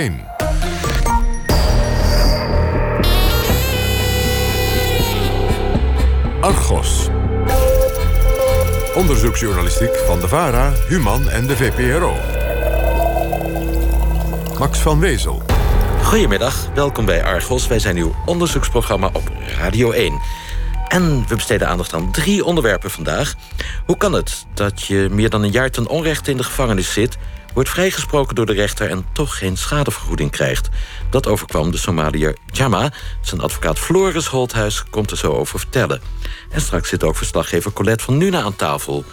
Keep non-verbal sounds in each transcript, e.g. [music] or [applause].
1. Argos. Onderzoeksjournalistiek van de VARA, Human en de VPRO. Max van Wezel. Goedemiddag, welkom bij Argos. Wij zijn uw onderzoeksprogramma op Radio 1. En we besteden aandacht aan drie onderwerpen vandaag. Hoe kan het dat je meer dan een jaar ten onrechte in de gevangenis zit... wordt vrijgesproken door de rechter en toch geen schadevergoeding krijgt? Dat overkwam de Somaliër Jama. Zijn advocaat Floris Holthuis komt er zo over vertellen. En straks zit ook verslaggever Colette van Nuna aan tafel...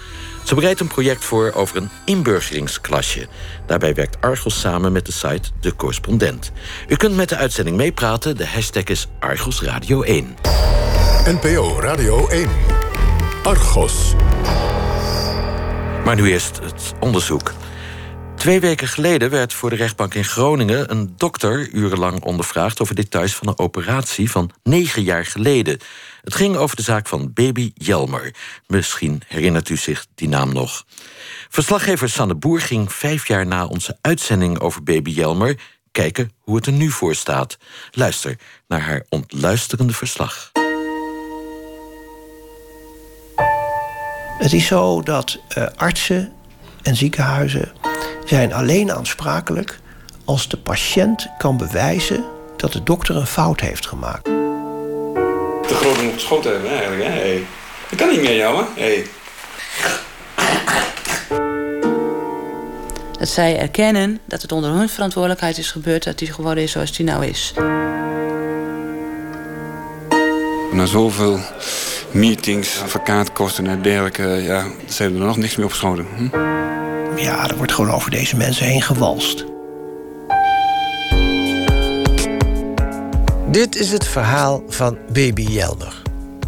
Ze bereidt een project voor over een inburgeringsklasje. Daarbij werkt Argos samen met de site De Correspondent. U kunt met de uitzending meepraten. De hashtag is Argos Radio 1. NPO Radio 1. Argos. Maar nu eerst het onderzoek. Twee weken geleden werd voor de rechtbank in Groningen een dokter urenlang ondervraagd over details van een operatie van negen jaar geleden. Het ging over de zaak van baby Jelmer. Misschien herinnert u zich die naam nog. Verslaggever Sanne Boer ging vijf jaar na onze uitzending over baby Jelmer kijken hoe het er nu voor staat. Luister naar haar ontluisterende verslag. Het is zo dat uh, artsen en ziekenhuizen zijn alleen aansprakelijk als de patiënt kan bewijzen dat de dokter een fout heeft gemaakt. Te groot om op schoot te hebben eigenlijk. Hè? Hey. Dat kan niet meer, jou, hè? Hey. Dat zij erkennen dat het onder hun verantwoordelijkheid is gebeurd... dat hij geworden is zoals hij nou is. Na zoveel meetings, advocaatkosten en dergelijke... ja, ze hebben er nog niks meer opgeschoten. Hm? Ja, er wordt gewoon over deze mensen heen gewalst. Dit is het verhaal van baby Jelmer.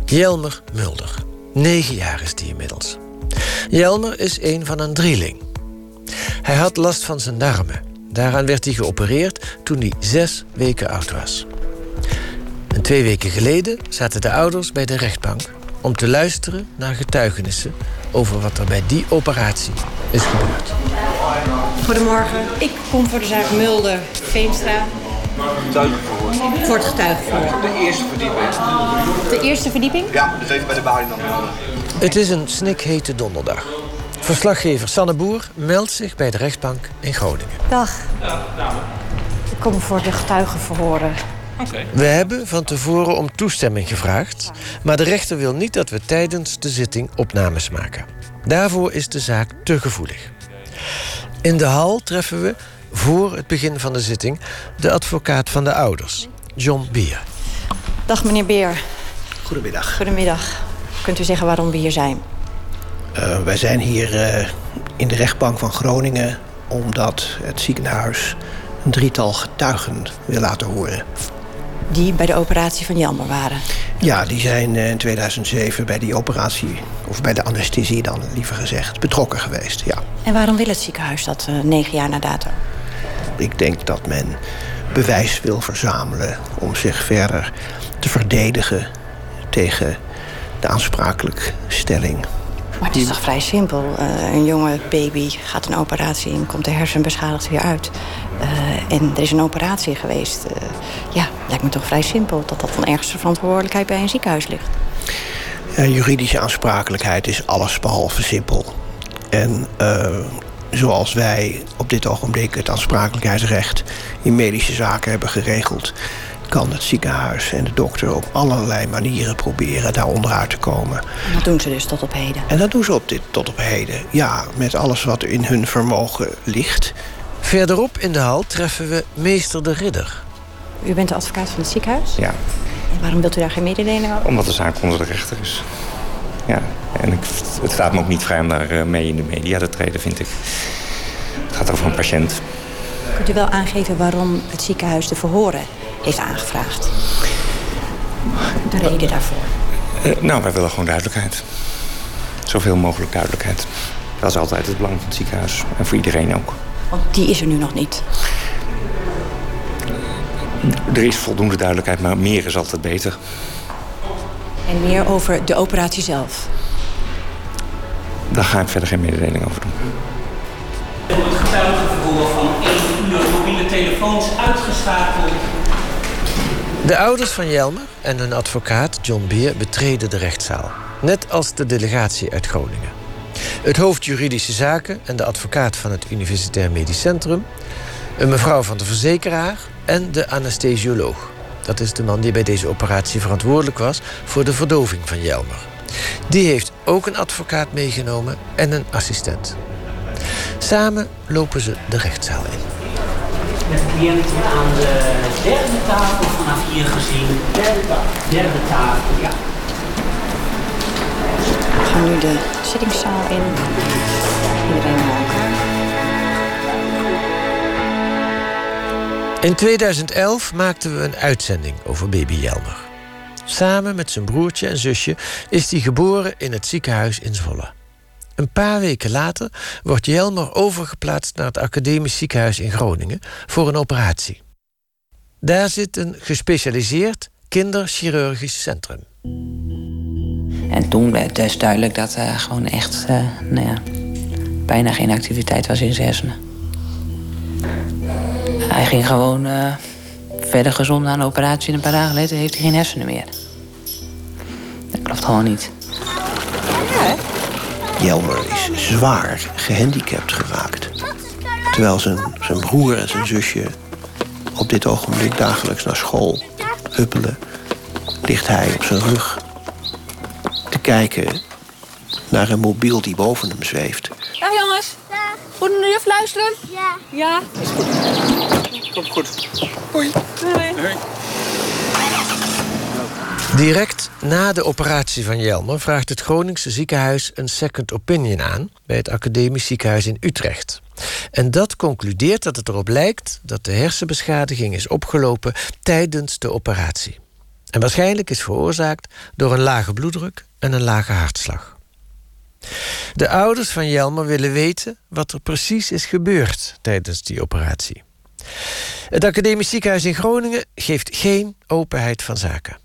Jelmer Mulder. Negen jaar is die inmiddels. Jelmer is een van een drieling. Hij had last van zijn darmen. Daaraan werd hij geopereerd toen hij zes weken oud was. En twee weken geleden zaten de ouders bij de rechtbank om te luisteren naar getuigenissen over wat er bij die operatie is gebeurd. Goedemorgen. Ik kom voor de zaak Mulder, Veenstra. Voor het getuigenverhoor. De eerste verdieping. De eerste verdieping? Ja, dat heeft bij de balie dan. Het is een snikhete donderdag. Verslaggever Sanne Boer meldt zich bij de rechtbank in Groningen. Dag. Ik kom voor de getuigenverhoren. Okay. We hebben van tevoren om toestemming gevraagd, maar de rechter wil niet dat we tijdens de zitting opnames maken. Daarvoor is de zaak te gevoelig. In de hal treffen we, voor het begin van de zitting, de advocaat van de ouders, John Beer. Dag meneer Beer. Goedemiddag. Goedemiddag. Kunt u zeggen waarom we hier zijn? Uh, wij zijn hier uh, in de rechtbank van Groningen omdat het ziekenhuis een drietal getuigen wil laten horen die bij de operatie van Jelmer waren. Ja, die zijn in 2007 bij die operatie, of bij de anesthesie dan liever gezegd, betrokken geweest. Ja. En waarom wil het ziekenhuis dat uh, negen jaar na dato? Ik denk dat men bewijs wil verzamelen om zich verder te verdedigen tegen de aansprakelijkstelling maar het is toch vrij simpel. Uh, een jonge baby gaat een operatie in, komt de hersen beschadigd weer uit. Uh, en er is een operatie geweest. Uh, ja, lijkt me toch vrij simpel dat dat dan ergens de verantwoordelijkheid bij een ziekenhuis ligt. juridische aansprakelijkheid is allesbehalve simpel. En zoals wij op dit ogenblik het aansprakelijkheidsrecht in medische zaken hebben geregeld kan het ziekenhuis en de dokter op allerlei manieren proberen daar onderuit te komen. En dat doen ze dus tot op heden? En dat doen ze op dit, tot op heden, ja, met alles wat in hun vermogen ligt. Verderop in de hal treffen we meester de Ridder. U bent de advocaat van het ziekenhuis? Ja. En waarom wilt u daar geen mededeling over? Omdat de zaak onder de rechter is. Ja, en ik, het staat me ook niet vrij om daar eh, mee in de media te treden, vind ik. Het gaat over een patiënt. Kunt u wel aangeven waarom het ziekenhuis de verhoren heeft aangevraagd. De reden daarvoor? Uh, nou, wij willen gewoon duidelijkheid. Zoveel mogelijk duidelijkheid. Dat is altijd het belang van het ziekenhuis. En voor iedereen ook. Want die is er nu nog niet. Er is voldoende duidelijkheid, maar meer is altijd beter. En meer over de operatie zelf? Daar ga ik verder geen mededeling over doen. Het getuigenverhoor van 1 uur mobiele telefoons uitgeschakeld. De ouders van Jelmer en hun advocaat John Beer betreden de rechtszaal. Net als de delegatie uit Groningen. Het hoofd juridische zaken en de advocaat van het Universitair Medisch Centrum... een mevrouw van de verzekeraar en de anesthesioloog. Dat is de man die bij deze operatie verantwoordelijk was... voor de verdoving van Jelmer. Die heeft ook een advocaat meegenomen en een assistent. Samen lopen ze de rechtszaal in. Met cliënten aan de derde tafel vanaf hier gezien. Derde tafel. Derde tafel, ja. We gaan nu de zittingszaal in. Iedereen naar elkaar. In 2011 maakten we een uitzending over baby Jelmer. Samen met zijn broertje en zusje is hij geboren in het ziekenhuis in Zwolle. Een paar weken later wordt Jelmer overgeplaatst naar het Academisch Ziekenhuis in Groningen voor een operatie. Daar zit een gespecialiseerd kinderchirurgisch centrum. En toen werd dus duidelijk dat er gewoon echt uh, nou ja, bijna geen activiteit was in zijn hersenen. Hij ging gewoon uh, verder gezond na een operatie en een paar dagen later heeft hij geen hersenen meer. Dat klopt gewoon niet. Jelmer is zwaar gehandicapt geraakt. Terwijl zijn, zijn broer en zijn zusje op dit ogenblik dagelijks naar school huppelen, ligt hij op zijn rug te kijken naar een mobiel die boven hem zweeft. Dag jongens. Dag. Goed naar de juf luisteren? Ja. Ja. Komt goed. Hoi. Hoi. Direct na de operatie van Jelmer vraagt het Groningse ziekenhuis een second opinion aan bij het Academisch Ziekenhuis in Utrecht. En dat concludeert dat het erop lijkt dat de hersenbeschadiging is opgelopen tijdens de operatie. En waarschijnlijk is veroorzaakt door een lage bloeddruk en een lage hartslag. De ouders van Jelmer willen weten wat er precies is gebeurd tijdens die operatie. Het Academisch Ziekenhuis in Groningen geeft geen openheid van zaken.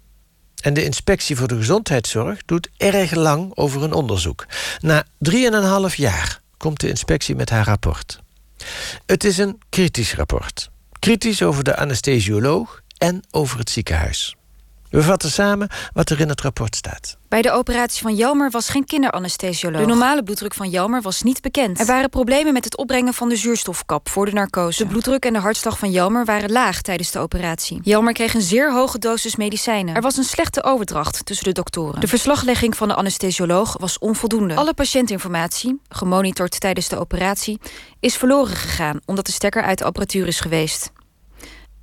En de inspectie voor de gezondheidszorg doet erg lang over een onderzoek. Na 3,5 jaar komt de inspectie met haar rapport. Het is een kritisch rapport. Kritisch over de anesthesioloog en over het ziekenhuis. We vatten samen wat er in het rapport staat. Bij de operatie van Jelmer was geen kinderanesthesioloog. De normale bloeddruk van Jelmer was niet bekend. Er waren problemen met het opbrengen van de zuurstofkap voor de narcose. De bloeddruk en de hartslag van Jelmer waren laag tijdens de operatie. Jelmer kreeg een zeer hoge dosis medicijnen. Er was een slechte overdracht tussen de doktoren. De verslaglegging van de anesthesioloog was onvoldoende. Alle patiëntinformatie, gemonitord tijdens de operatie, is verloren gegaan omdat de stekker uit de apparatuur is geweest.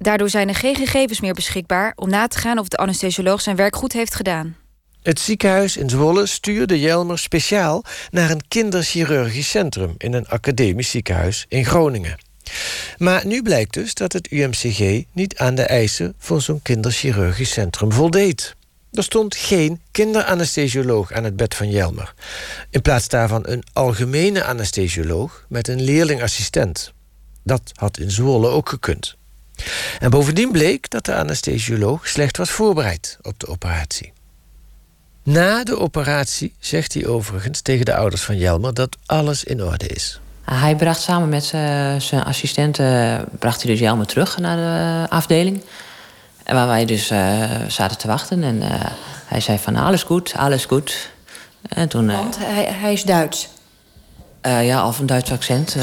Daardoor zijn er geen gegevens meer beschikbaar om na te gaan of de anesthesioloog zijn werk goed heeft gedaan. Het ziekenhuis in Zwolle stuurde Jelmer speciaal naar een kinderchirurgisch centrum in een academisch ziekenhuis in Groningen. Maar nu blijkt dus dat het UMCG niet aan de eisen voor zo'n kinderchirurgisch centrum voldeed. Er stond geen kinderanesthesioloog aan het bed van Jelmer. In plaats daarvan een algemene anesthesioloog met een leerlingassistent. Dat had in Zwolle ook gekund. En bovendien bleek dat de anesthesioloog slecht was voorbereid op de operatie. Na de operatie zegt hij overigens tegen de ouders van Jelmer dat alles in orde is. Hij bracht samen met zijn assistenten bracht hij dus Jelmer terug naar de afdeling. Waar wij dus uh, zaten te wachten. En uh, hij zei van alles goed, alles goed. En toen, uh, Want hij, hij is Duits. Ja, of een Duits accent.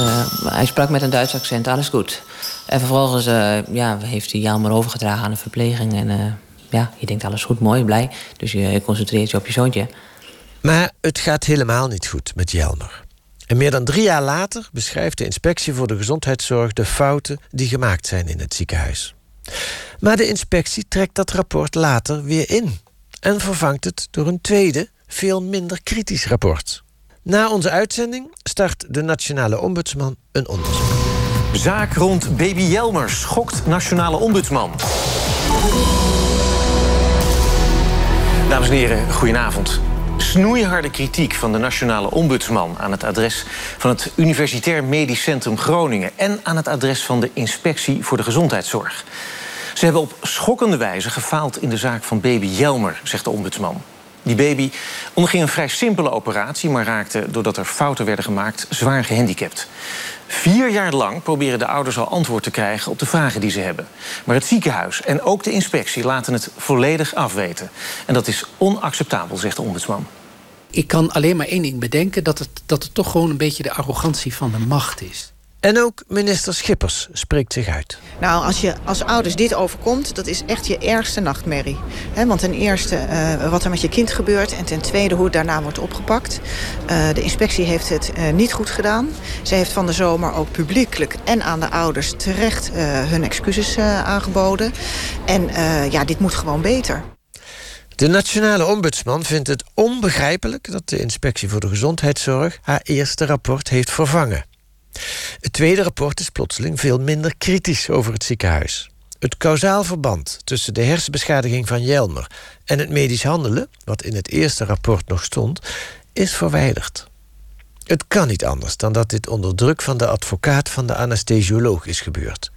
hij sprak met een Duits accent, alles goed. En vervolgens ja, heeft hij Jelmer overgedragen aan de verpleging. En ja, je denkt alles goed, mooi, blij. Dus je concentreert je op je zoontje. Maar het gaat helemaal niet goed met Jelmer. En meer dan drie jaar later beschrijft de inspectie voor de gezondheidszorg de fouten die gemaakt zijn in het ziekenhuis. Maar de inspectie trekt dat rapport later weer in en vervangt het door een tweede, veel minder kritisch rapport. Na onze uitzending start de Nationale Ombudsman een onderzoek. Zaak rond baby Jelmer schokt Nationale Ombudsman. Dames en heren, goedenavond. Snoeiharde kritiek van de Nationale Ombudsman aan het adres van het Universitair Medisch Centrum Groningen en aan het adres van de Inspectie voor de Gezondheidszorg. Ze hebben op schokkende wijze gefaald in de zaak van baby Jelmer, zegt de ombudsman. Die baby onderging een vrij simpele operatie, maar raakte, doordat er fouten werden gemaakt, zwaar gehandicapt. Vier jaar lang proberen de ouders al antwoord te krijgen op de vragen die ze hebben. Maar het ziekenhuis en ook de inspectie laten het volledig afweten. En dat is onacceptabel, zegt de ombudsman. Ik kan alleen maar één ding bedenken: dat het, dat het toch gewoon een beetje de arrogantie van de macht is. En ook minister Schippers spreekt zich uit. Nou, als je als ouders dit overkomt, dat is echt je ergste nachtmerrie. He, want ten eerste uh, wat er met je kind gebeurt... en ten tweede hoe het daarna wordt opgepakt. Uh, de inspectie heeft het uh, niet goed gedaan. Ze heeft van de zomer ook publiekelijk en aan de ouders terecht hun excuses aangeboden. En ja, dit moet gewoon beter. De nationale ombudsman vindt het onbegrijpelijk... dat de inspectie voor de gezondheidszorg haar eerste rapport heeft vervangen. Het tweede rapport is plotseling veel minder kritisch over het ziekenhuis. Het kausaal verband tussen de hersenbeschadiging van Jelmer en het medisch handelen, wat in het eerste rapport nog stond, is verwijderd. Het kan niet anders dan dat dit onder druk van de advocaat van de anesthesioloog is gebeurd,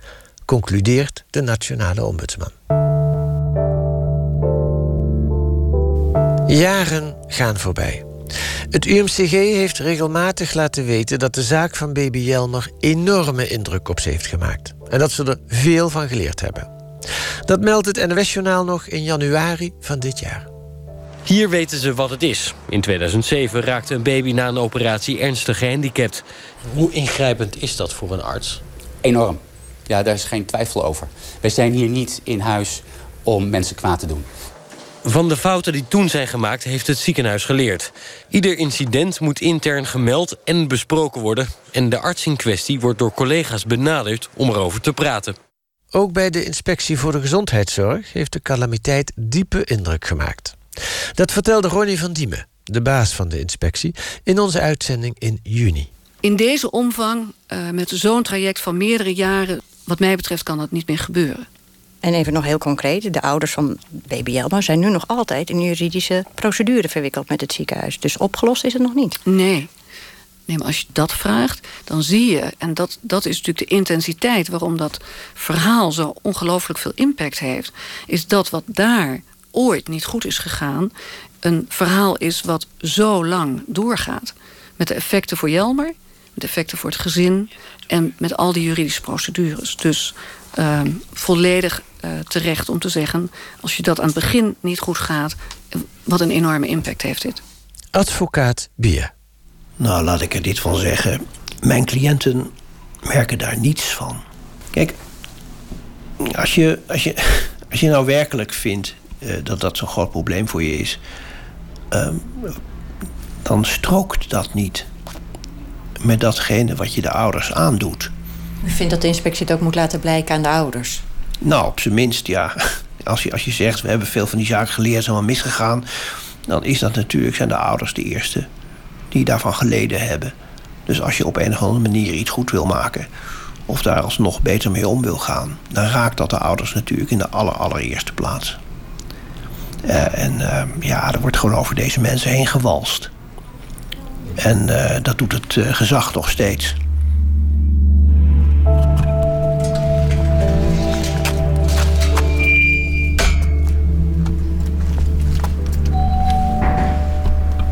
concludeert de nationale ombudsman. Jaren gaan voorbij. Het UMCG heeft regelmatig laten weten dat de zaak van baby Jelmer enorme indruk op ze heeft gemaakt. En dat ze er veel van geleerd hebben. Dat meldt het NOS-journaal nog in januari van dit jaar. Hier weten ze wat het is. In 2007 raakte een baby na een operatie ernstig gehandicapt. Hoe ingrijpend is dat voor een arts? Enorm. Ja, daar is geen twijfel over. Wij zijn hier niet in huis om mensen kwaad te doen. Van de fouten die toen zijn gemaakt heeft het ziekenhuis geleerd. Ieder incident moet intern gemeld en besproken worden... en de arts in kwestie wordt door collega's benaderd om erover te praten. Ook bij de Inspectie voor de Gezondheidszorg... heeft de calamiteit diepe indruk gemaakt. Dat vertelde Ronnie van Diemen, de baas van de inspectie... in onze uitzending in juni. In deze omvang, uh, met zo'n traject van meerdere jaren... wat mij betreft kan dat niet meer gebeuren. En even nog heel concreet, de ouders van baby Jelma zijn nu nog altijd in juridische procedure verwikkeld met het ziekenhuis. Dus opgelost is het nog niet. Nee. Nee, maar als je dat vraagt, dan zie je... en dat, dat is natuurlijk de intensiteit waarom dat verhaal zo ongelooflijk veel impact heeft... is dat wat daar ooit niet goed is gegaan... een verhaal is wat zo lang doorgaat. Met de effecten voor Jelmer, met de effecten voor het gezin... en met al die juridische procedures. Dus uh, volledig uh, terecht om te zeggen... als je dat aan het begin niet goed gaat... wat een enorme impact heeft dit. Advocaat Bier. Nou, laat ik er dit van zeggen. Mijn cliënten merken daar niets van. Kijk, als je, als je, [laughs] als je nou werkelijk vindt uh, dat dat zo'n groot probleem voor je is... Uh, dan strookt dat niet met datgene wat je de ouders aandoet. U vindt dat de inspectie het ook moet laten blijken aan de ouders? Nou, op zijn minst, ja. Als je, als je zegt, we hebben veel van die zaken geleerd, zijn wel misgegaan... dan is dat natuurlijk, zijn de ouders de eerste die daarvan geleden hebben. Dus als je op een of andere manier iets goed wil maken... of daar alsnog beter mee om wil gaan... dan raakt dat de ouders natuurlijk in de aller, allereerste plaats. Uh, en uh, ja, er wordt gewoon over deze mensen heen gewalst. En uh, dat doet het gezag nog steeds.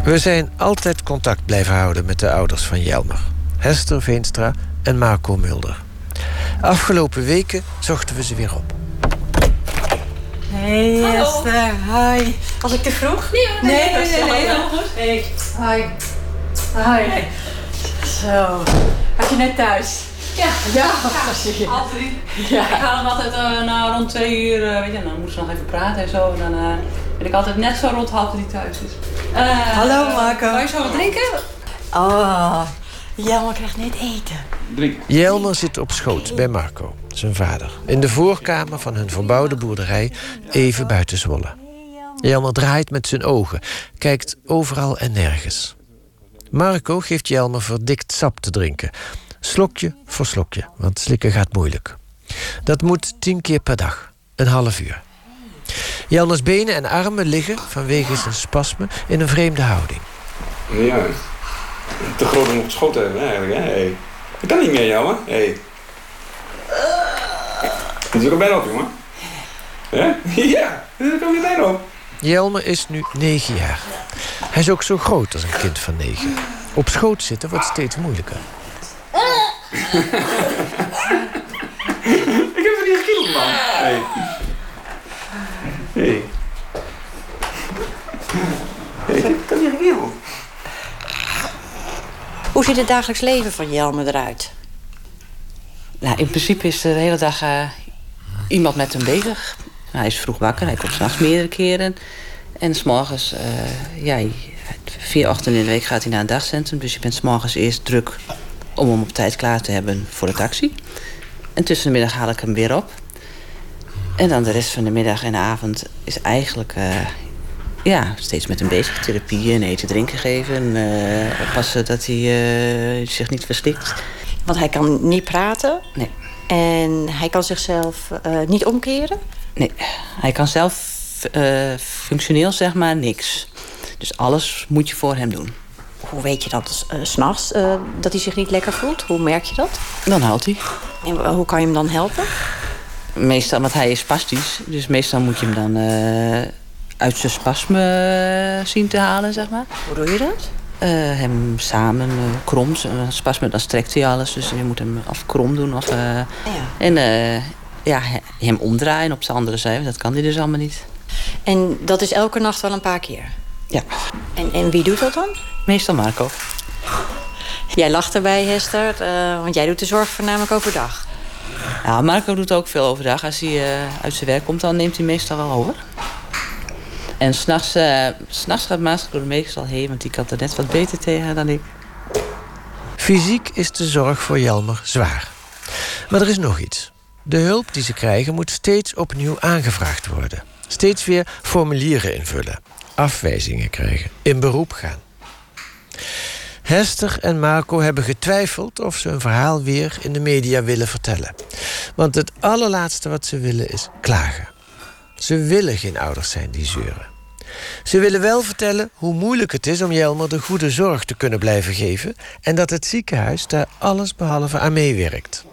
We zijn altijd contact blijven houden met de ouders van Jelmer. Hester Veenstra en Marco Mulder. Afgelopen weken zochten we ze weer op. Hey Esther, hi. Was ik te vroeg? Nee, nee, nee, nee, nee, nee goed. Hey. Hi. Hi. Zo, had je net thuis? Ja, ja, ja altijd. Ja. Ik haal hem altijd uh, nou, rond twee uur, uh, weet je, dan moeten ze nog even praten en zo. En dan uh, ben ik altijd net zo rond half drie thuis. Dus. Hallo Marco. Wil je zo wat drinken? Oh, Jelmer krijgt net eten. Drinken. Jelmer zit op schoot bij Marco, zijn vader. In de voorkamer van hun verbouwde boerderij, even buiten Zwolle. Jelmer draait met zijn ogen, kijkt overal en nergens. Marco geeft Jelmer verdikt sap te drinken. Slokje voor slokje, want slikken gaat moeilijk. Dat moet tien keer per dag, een half uur. Jelmers benen en armen liggen, vanwege zijn spasme, in een vreemde houding. Ja, te groot om op schoot te hebben eigenlijk. Hè? Hey. Dat kan niet meer, jongen. Hey. Het is ook bijna op, jongen. [laughs] Ja? Ja, dat kan weer bijna op. Jelmer is nu negen jaar. Hij is ook zo groot als een kind van negen. Op schoot zitten wordt steeds moeilijker. [laughs] Ik heb er niet gekild, man. Hey. Hey. Niet gekild. Hoe ziet het dagelijks leven van Jelmer eruit? Nou, in principe is er de hele dag eh, iemand met hem bezig. hij is vroeg wakker, hij komt s'nachts meerdere keren. En s'morgens, uh, ja, vier ochtenden in de week gaat hij naar een dagcentrum. Dus je bent s'morgens eerst druk om hem op tijd klaar te hebben voor de taxi. En tussen de middag haal ik hem weer op. En dan de rest van de middag en de avond is eigenlijk uh, ja, steeds met hem bezig. Therapie en eten, drinken geven. Uh, oppassen dat hij uh, zich niet verslikt. Want hij kan niet praten. Nee. En hij kan zichzelf niet omkeren. Nee, hij kan zelf functioneel zeg maar niks. Dus alles moet je voor hem doen. Hoe weet je dat uh, s'nachts dat hij zich niet lekker voelt? Hoe merk je dat? Dan huilt hij. En hoe kan je hem dan helpen? Meestal, want hij is spastisch. Dus meestal moet je hem dan uit zijn spasme zien te halen, zeg maar. Hoe doe je dat? hem samen krom. spasme, dan strekt hij alles. Dus je moet hem of krom doen. Of, ja. En ja, hem omdraaien op zijn andere zijde. Dat kan hij dus allemaal niet. En dat is elke nacht wel een paar keer? Ja. En, en wie doet dat dan? Meestal Marco. Jij lacht erbij, Hester, uh, want jij doet de zorg voornamelijk overdag. Ja, Marco doet ook veel overdag. Als hij uh, uit zijn werk komt, dan neemt hij meestal wel over. En s'nachts uh, gaat Marco er meestal heen, want die kan er net wat beter tegen dan ik. Fysiek is de zorg voor Jelmer zwaar. Maar er is nog iets. De hulp die ze krijgen moet steeds opnieuw aangevraagd worden. Steeds weer formulieren invullen afwijzingen krijgen, in beroep gaan. Hester en Marco hebben getwijfeld of ze hun verhaal weer in de media willen vertellen. Want het allerlaatste wat ze willen is klagen. Ze willen geen ouders zijn die zeuren. Ze willen wel vertellen hoe moeilijk het is om Jelmer de goede zorg te kunnen blijven geven en dat het ziekenhuis daar alles behalve aan meewerkt.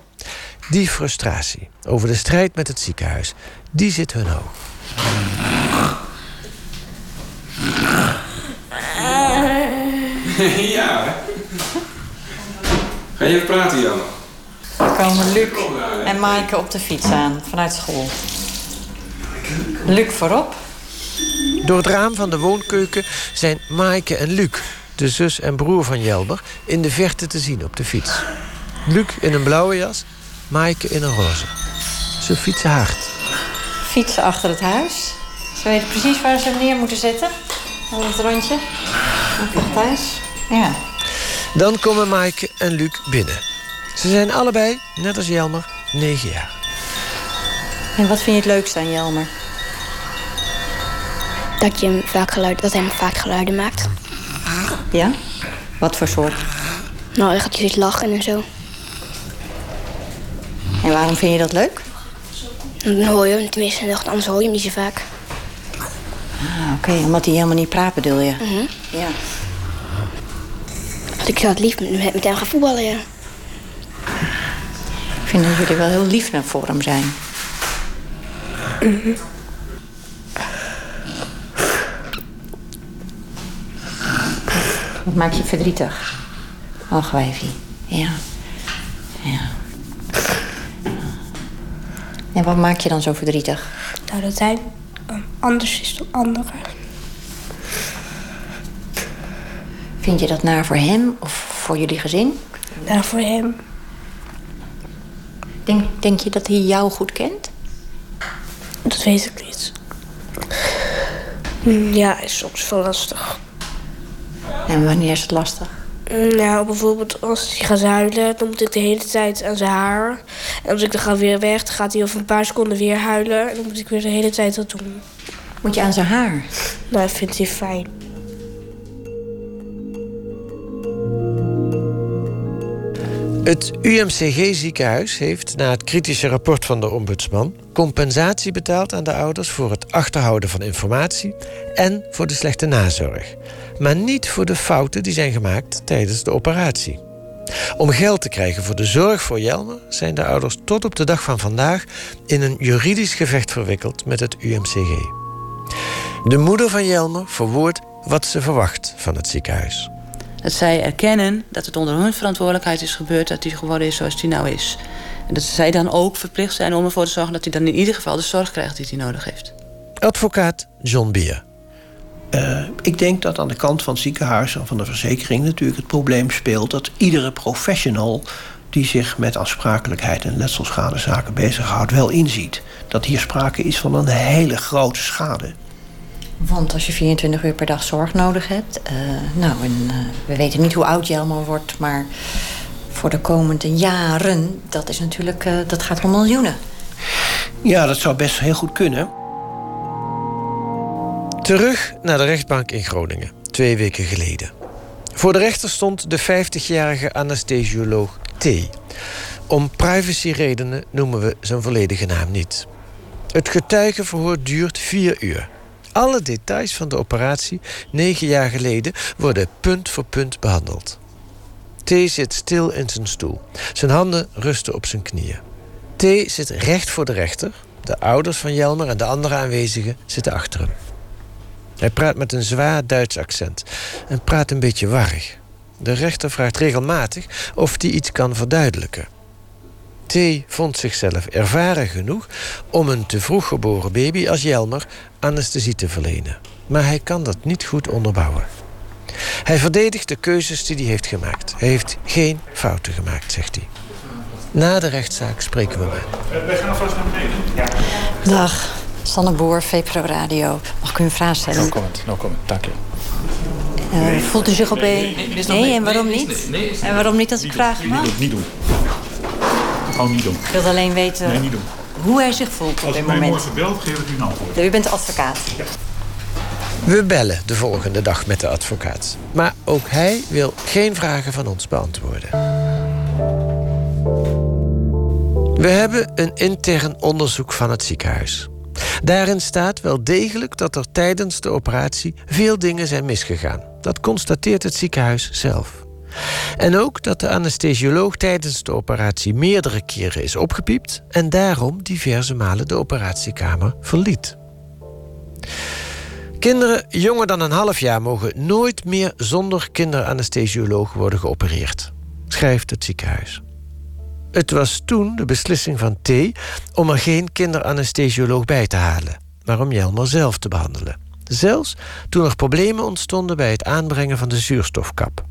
Die frustratie over de strijd met het ziekenhuis, die zit hun hoog. [laughs] ja. Ga je even praten, Jan? Er komen Luc en Maaike op de fiets aan vanuit school. Luc voorop. Door het raam van de woonkeuken zijn Maaike en Luc, de zus en broer van Jelber, in de verte te zien op de fiets. Luc in een blauwe jas, Maaike in een roze. Ze fietsen hard. Fietsen achter het huis. Ze weten precies waar ze hem neer moeten zetten. Op het rondje. Thuis. Ja. Dan komen Maaike en Luc binnen. Ze zijn allebei, net als Jelmer, negen jaar. En wat vind je het leukste aan Jelmer? Dat, je hem vaak geluid, dat hij hem vaak geluiden maakt. Ja? Wat voor soort? Nou, hij gaat zit lachen en zo. En waarom vind je dat leuk? Dan hoor je hem, tenminste, anders hoor je hem niet zo vaak. Ah, oké, okay, omdat hij helemaal niet praat bedoel je? Mm -hmm. Ja. Ik zou het lief met, met hem gaan voetballen, ja. Ik vind dat jullie wel heel lief voor hem zijn. Mm -hmm. Wat maakt je verdrietig? Och, wijfie. Ja. Ja. En wat maakt je dan zo verdrietig? Nou, dat hij anders is dan anderen. Vind je dat naar voor hem of voor jullie gezin? Naar voor hem. Denk, denk je dat hij jou goed kent? Dat weet ik niet. Ja, is soms wel lastig. En wanneer is het lastig? Nou, bijvoorbeeld als hij gaat huilen, dan moet ik de hele tijd aan zijn haar. En als ik dan ga weer weg, dan gaat hij over een paar seconden weer huilen. En dan moet ik weer de hele tijd dat doen. Moet je aan zijn haar? Nou, dat vindt hij fijn. Het UMCG-ziekenhuis heeft na het kritische rapport van de ombudsman compensatie betaald aan de ouders voor het achterhouden van informatie en voor de slechte nazorg, maar niet voor de fouten die zijn gemaakt tijdens de operatie. Om geld te krijgen voor de zorg voor Jelmer zijn de ouders tot op de dag van vandaag in een juridisch gevecht verwikkeld met het UMCG. De moeder van Jelmer verwoordt wat ze verwacht van het ziekenhuis. Dat zij erkennen dat het onder hun verantwoordelijkheid is gebeurd... dat hij geworden is zoals hij nou is. En dat zij dan ook verplicht zijn om ervoor te zorgen... dat hij dan in ieder geval de zorg krijgt die hij nodig heeft. Advocaat John Beer. Uh, ik denk dat aan de kant van het ziekenhuis en van de verzekering natuurlijk het probleem speelt dat iedere professional die zich met aansprakelijkheid en letselschadezaken bezighoudt, wel inziet dat hier sprake is van een hele grote schade. Want als je 24 uur per dag zorg nodig hebt. Uh, nou, en, uh, we weten niet hoe oud je allemaal wordt, maar voor de komende jaren, dat is natuurlijk, dat gaat om miljoenen. Ja, dat zou best heel goed kunnen. Terug naar de rechtbank in Groningen, twee weken geleden. Voor de rechter stond de 50-jarige anesthesioloog T. Om privacyredenen noemen we zijn volledige naam niet. Het getuigenverhoor duurt vier uur. Alle details van de operatie negen jaar geleden worden punt voor punt behandeld. T zit stil in zijn stoel. Zijn handen rusten op zijn knieën. T zit recht voor de rechter. De ouders van Jelmer en de andere aanwezigen zitten achter hem. Hij praat met een zwaar Duits accent en praat een beetje warrig. De rechter vraagt regelmatig of hij iets kan verduidelijken. T vond zichzelf ervaren genoeg om een te vroeg geboren baby als Jelmer anesthesie te verlenen. Maar hij kan dat niet goed onderbouwen. Hij verdedigt de keuzes die hij heeft gemaakt. Hij heeft geen fouten gemaakt, zegt hij. Na de rechtszaak spreken we met. Wij gaan vast naar beneden. Ja. Dag, Sanne Boer, VPRO Radio. Mag ik u een vraag stellen? No comment, no comment, dank je. Uh, voelt u zich op een... Nee, nee, en waarom niet? En waarom niet als ik vraag mag? Niet doen, niet doen. Gewoon niet doen. Ik wil alleen weten nee, niet doen. hoe hij zich voelt op dit moment. Als u mij morgen belt, geef ik u een antwoord. U bent advocaat. Ja. We bellen de volgende dag met de advocaat. Maar ook hij wil geen vragen van ons beantwoorden. We hebben een intern onderzoek van het ziekenhuis. Daarin staat wel degelijk dat er tijdens de operatie veel dingen zijn misgegaan. Dat constateert het ziekenhuis zelf. En ook dat de anesthesioloog tijdens de operatie meerdere keren is opgepiept en daarom diverse malen de operatiekamer verliet. Kinderen jonger dan een half jaar mogen nooit meer zonder kinderanesthesioloog worden geopereerd, schrijft het ziekenhuis. Het was toen de beslissing van T om er geen kinderanesthesioloog bij te halen, maar om Jelmer zelf te behandelen. Zelfs toen er problemen ontstonden bij het aanbrengen van de zuurstofkap.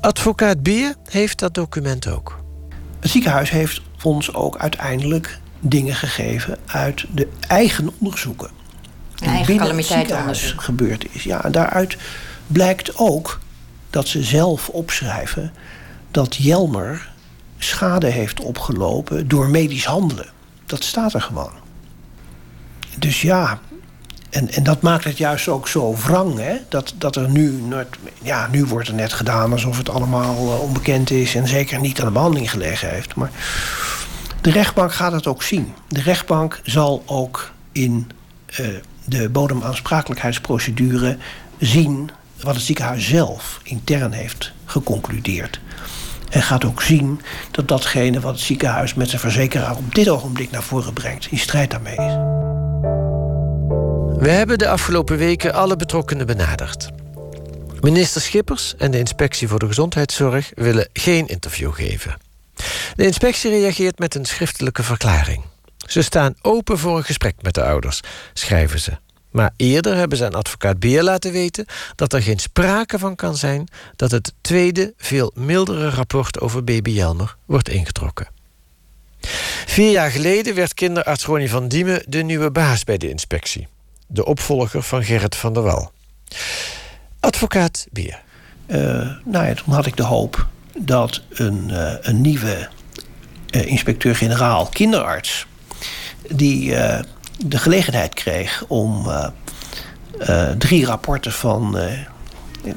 Advocaat Beer heeft dat document ook. Het ziekenhuis heeft ons ook uiteindelijk dingen gegeven uit de eigen onderzoeken. Een eigen calamiteitenonderzoek. gebeurd is. Ja, en daaruit blijkt ook dat ze zelf opschrijven dat Jelmer schade heeft opgelopen door medisch handelen. Dat staat er gewoon. Dus ja, en, en dat maakt het juist ook zo wrang, hè? Dat, dat er nu, ja, nu wordt er net gedaan alsof het allemaal uh, onbekend is en zeker niet aan de behandeling gelegen heeft. Maar de rechtbank gaat het ook zien. De rechtbank zal ook in uh, de bodemaansprakelijkheidsprocedure zien wat het ziekenhuis zelf intern heeft geconcludeerd. En gaat ook zien dat datgene wat het ziekenhuis met zijn verzekeraar op dit ogenblik naar voren brengt, in strijd daarmee is. We hebben de afgelopen weken alle betrokkenen benaderd. Minister Schippers en de Inspectie voor de Gezondheidszorg willen geen interview geven. De inspectie reageert met een schriftelijke verklaring. Ze staan open voor een gesprek met de ouders, schrijven ze. Maar eerder hebben ze aan advocaat Beer laten weten dat er geen sprake van kan zijn dat het tweede, veel mildere rapport over baby Jelmer wordt ingetrokken. Vier jaar geleden werd kinderarts Ronnie van Diemen de nieuwe baas bij de inspectie. De opvolger van Gerrit van der Wal. Advocaat Beer. Uh, nou ja, toen had ik de hoop dat een, uh, een nieuwe uh, inspecteur-generaal kinderarts... die de gelegenheid kreeg om uh, uh, drie rapporten van uh,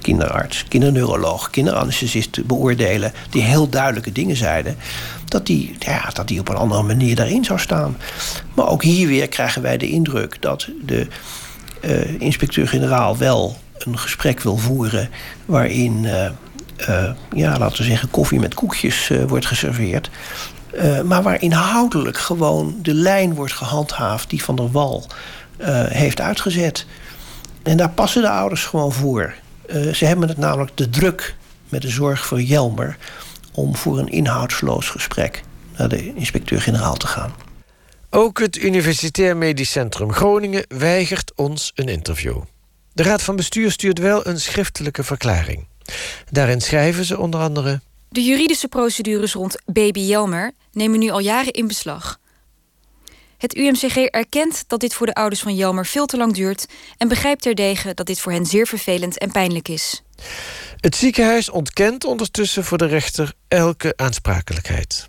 kinderarts, kinderneuroloog, kinderanesthesist te beoordelen, die heel duidelijke dingen zeiden, dat die, ja, dat die op een andere manier daarin zou staan. Maar ook hier weer krijgen wij de indruk dat de inspecteur-generaal wel een gesprek wil voeren waarin, ja, laten we zeggen, koffie met koekjes wordt geserveerd. Uh, maar waar inhoudelijk gewoon de lijn wordt gehandhaafd die Van der Wal eh, heeft uitgezet. En daar passen de ouders gewoon voor. Eh, ze hebben het namelijk de druk met de zorg voor Jelmer om voor een inhoudsloos gesprek naar de inspecteur-generaal te gaan. Ook het Universitair Medisch Centrum Groningen weigert ons een interview. De Raad van Bestuur stuurt wel een schriftelijke verklaring. Daarin schrijven ze onder andere. De juridische procedures rond baby Jelmer nemen nu al jaren in beslag. Het UMCG erkent dat dit voor de ouders van Jelmer veel te lang duurt en begrijpt terdege dat dit voor hen zeer vervelend en pijnlijk is. Het ziekenhuis ontkent ondertussen voor de rechter elke aansprakelijkheid.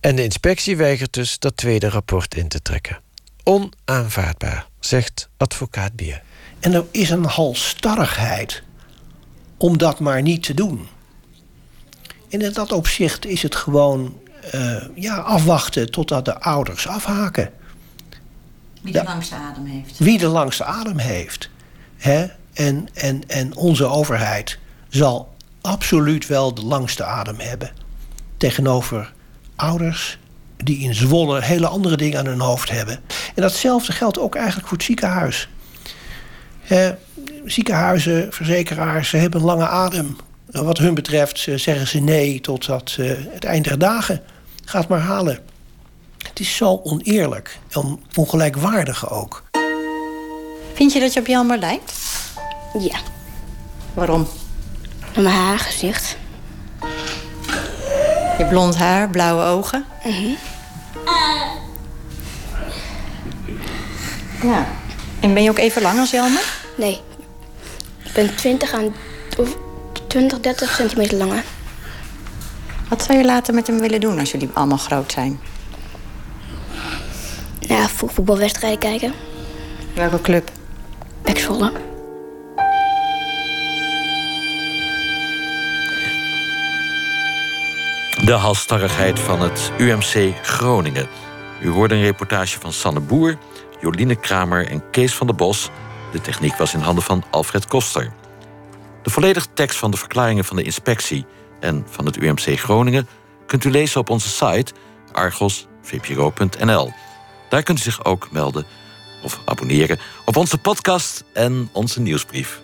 En de inspectie weigert dus dat tweede rapport in te trekken. Onaanvaardbaar, zegt advocaat Bier. En er is een halstarrigheid om dat maar niet te doen. En in dat opzicht is het gewoon uh, ja, afwachten totdat de ouders afhaken. Wie de, de langste adem heeft. Wie de langste adem heeft. Hè? En, en, en onze overheid zal absoluut wel de langste adem hebben. Tegenover ouders die in Zwolle hele andere dingen aan hun hoofd hebben. En datzelfde geldt ook eigenlijk voor het ziekenhuis. Eh, ziekenhuizen, verzekeraars, ze hebben een lange adem. Wat hun betreft zeggen ze nee totdat uh, het eind der dagen. Gaat maar halen. Het is zo oneerlijk en ongelijkwaardig ook. Vind je dat je op Jelmer lijkt? Ja. Waarom? Mijn haar, gezicht. Je blond haar, blauwe ogen. Mm Ja. En ben je ook even lang als Jelmer? Nee. Ik ben 20 aan, of 20, 30 centimeter langer. Wat zou je later met hem willen doen als jullie allemaal groot zijn? Ja, voetbalwedstrijden kijken. Welke club? Pek Zwolle. De halstarrigheid van het UMC Groningen. U hoorde een reportage van Sanne Boer, Joline Kramer en Kees van der Bos. De techniek was in handen van Alfred Koster. De volledige tekst van de verklaringen van de inspectie en van het UMC Groningen kunt u lezen op onze site argosvpro.nl. Daar kunt u zich ook melden of abonneren op onze podcast en onze nieuwsbrief.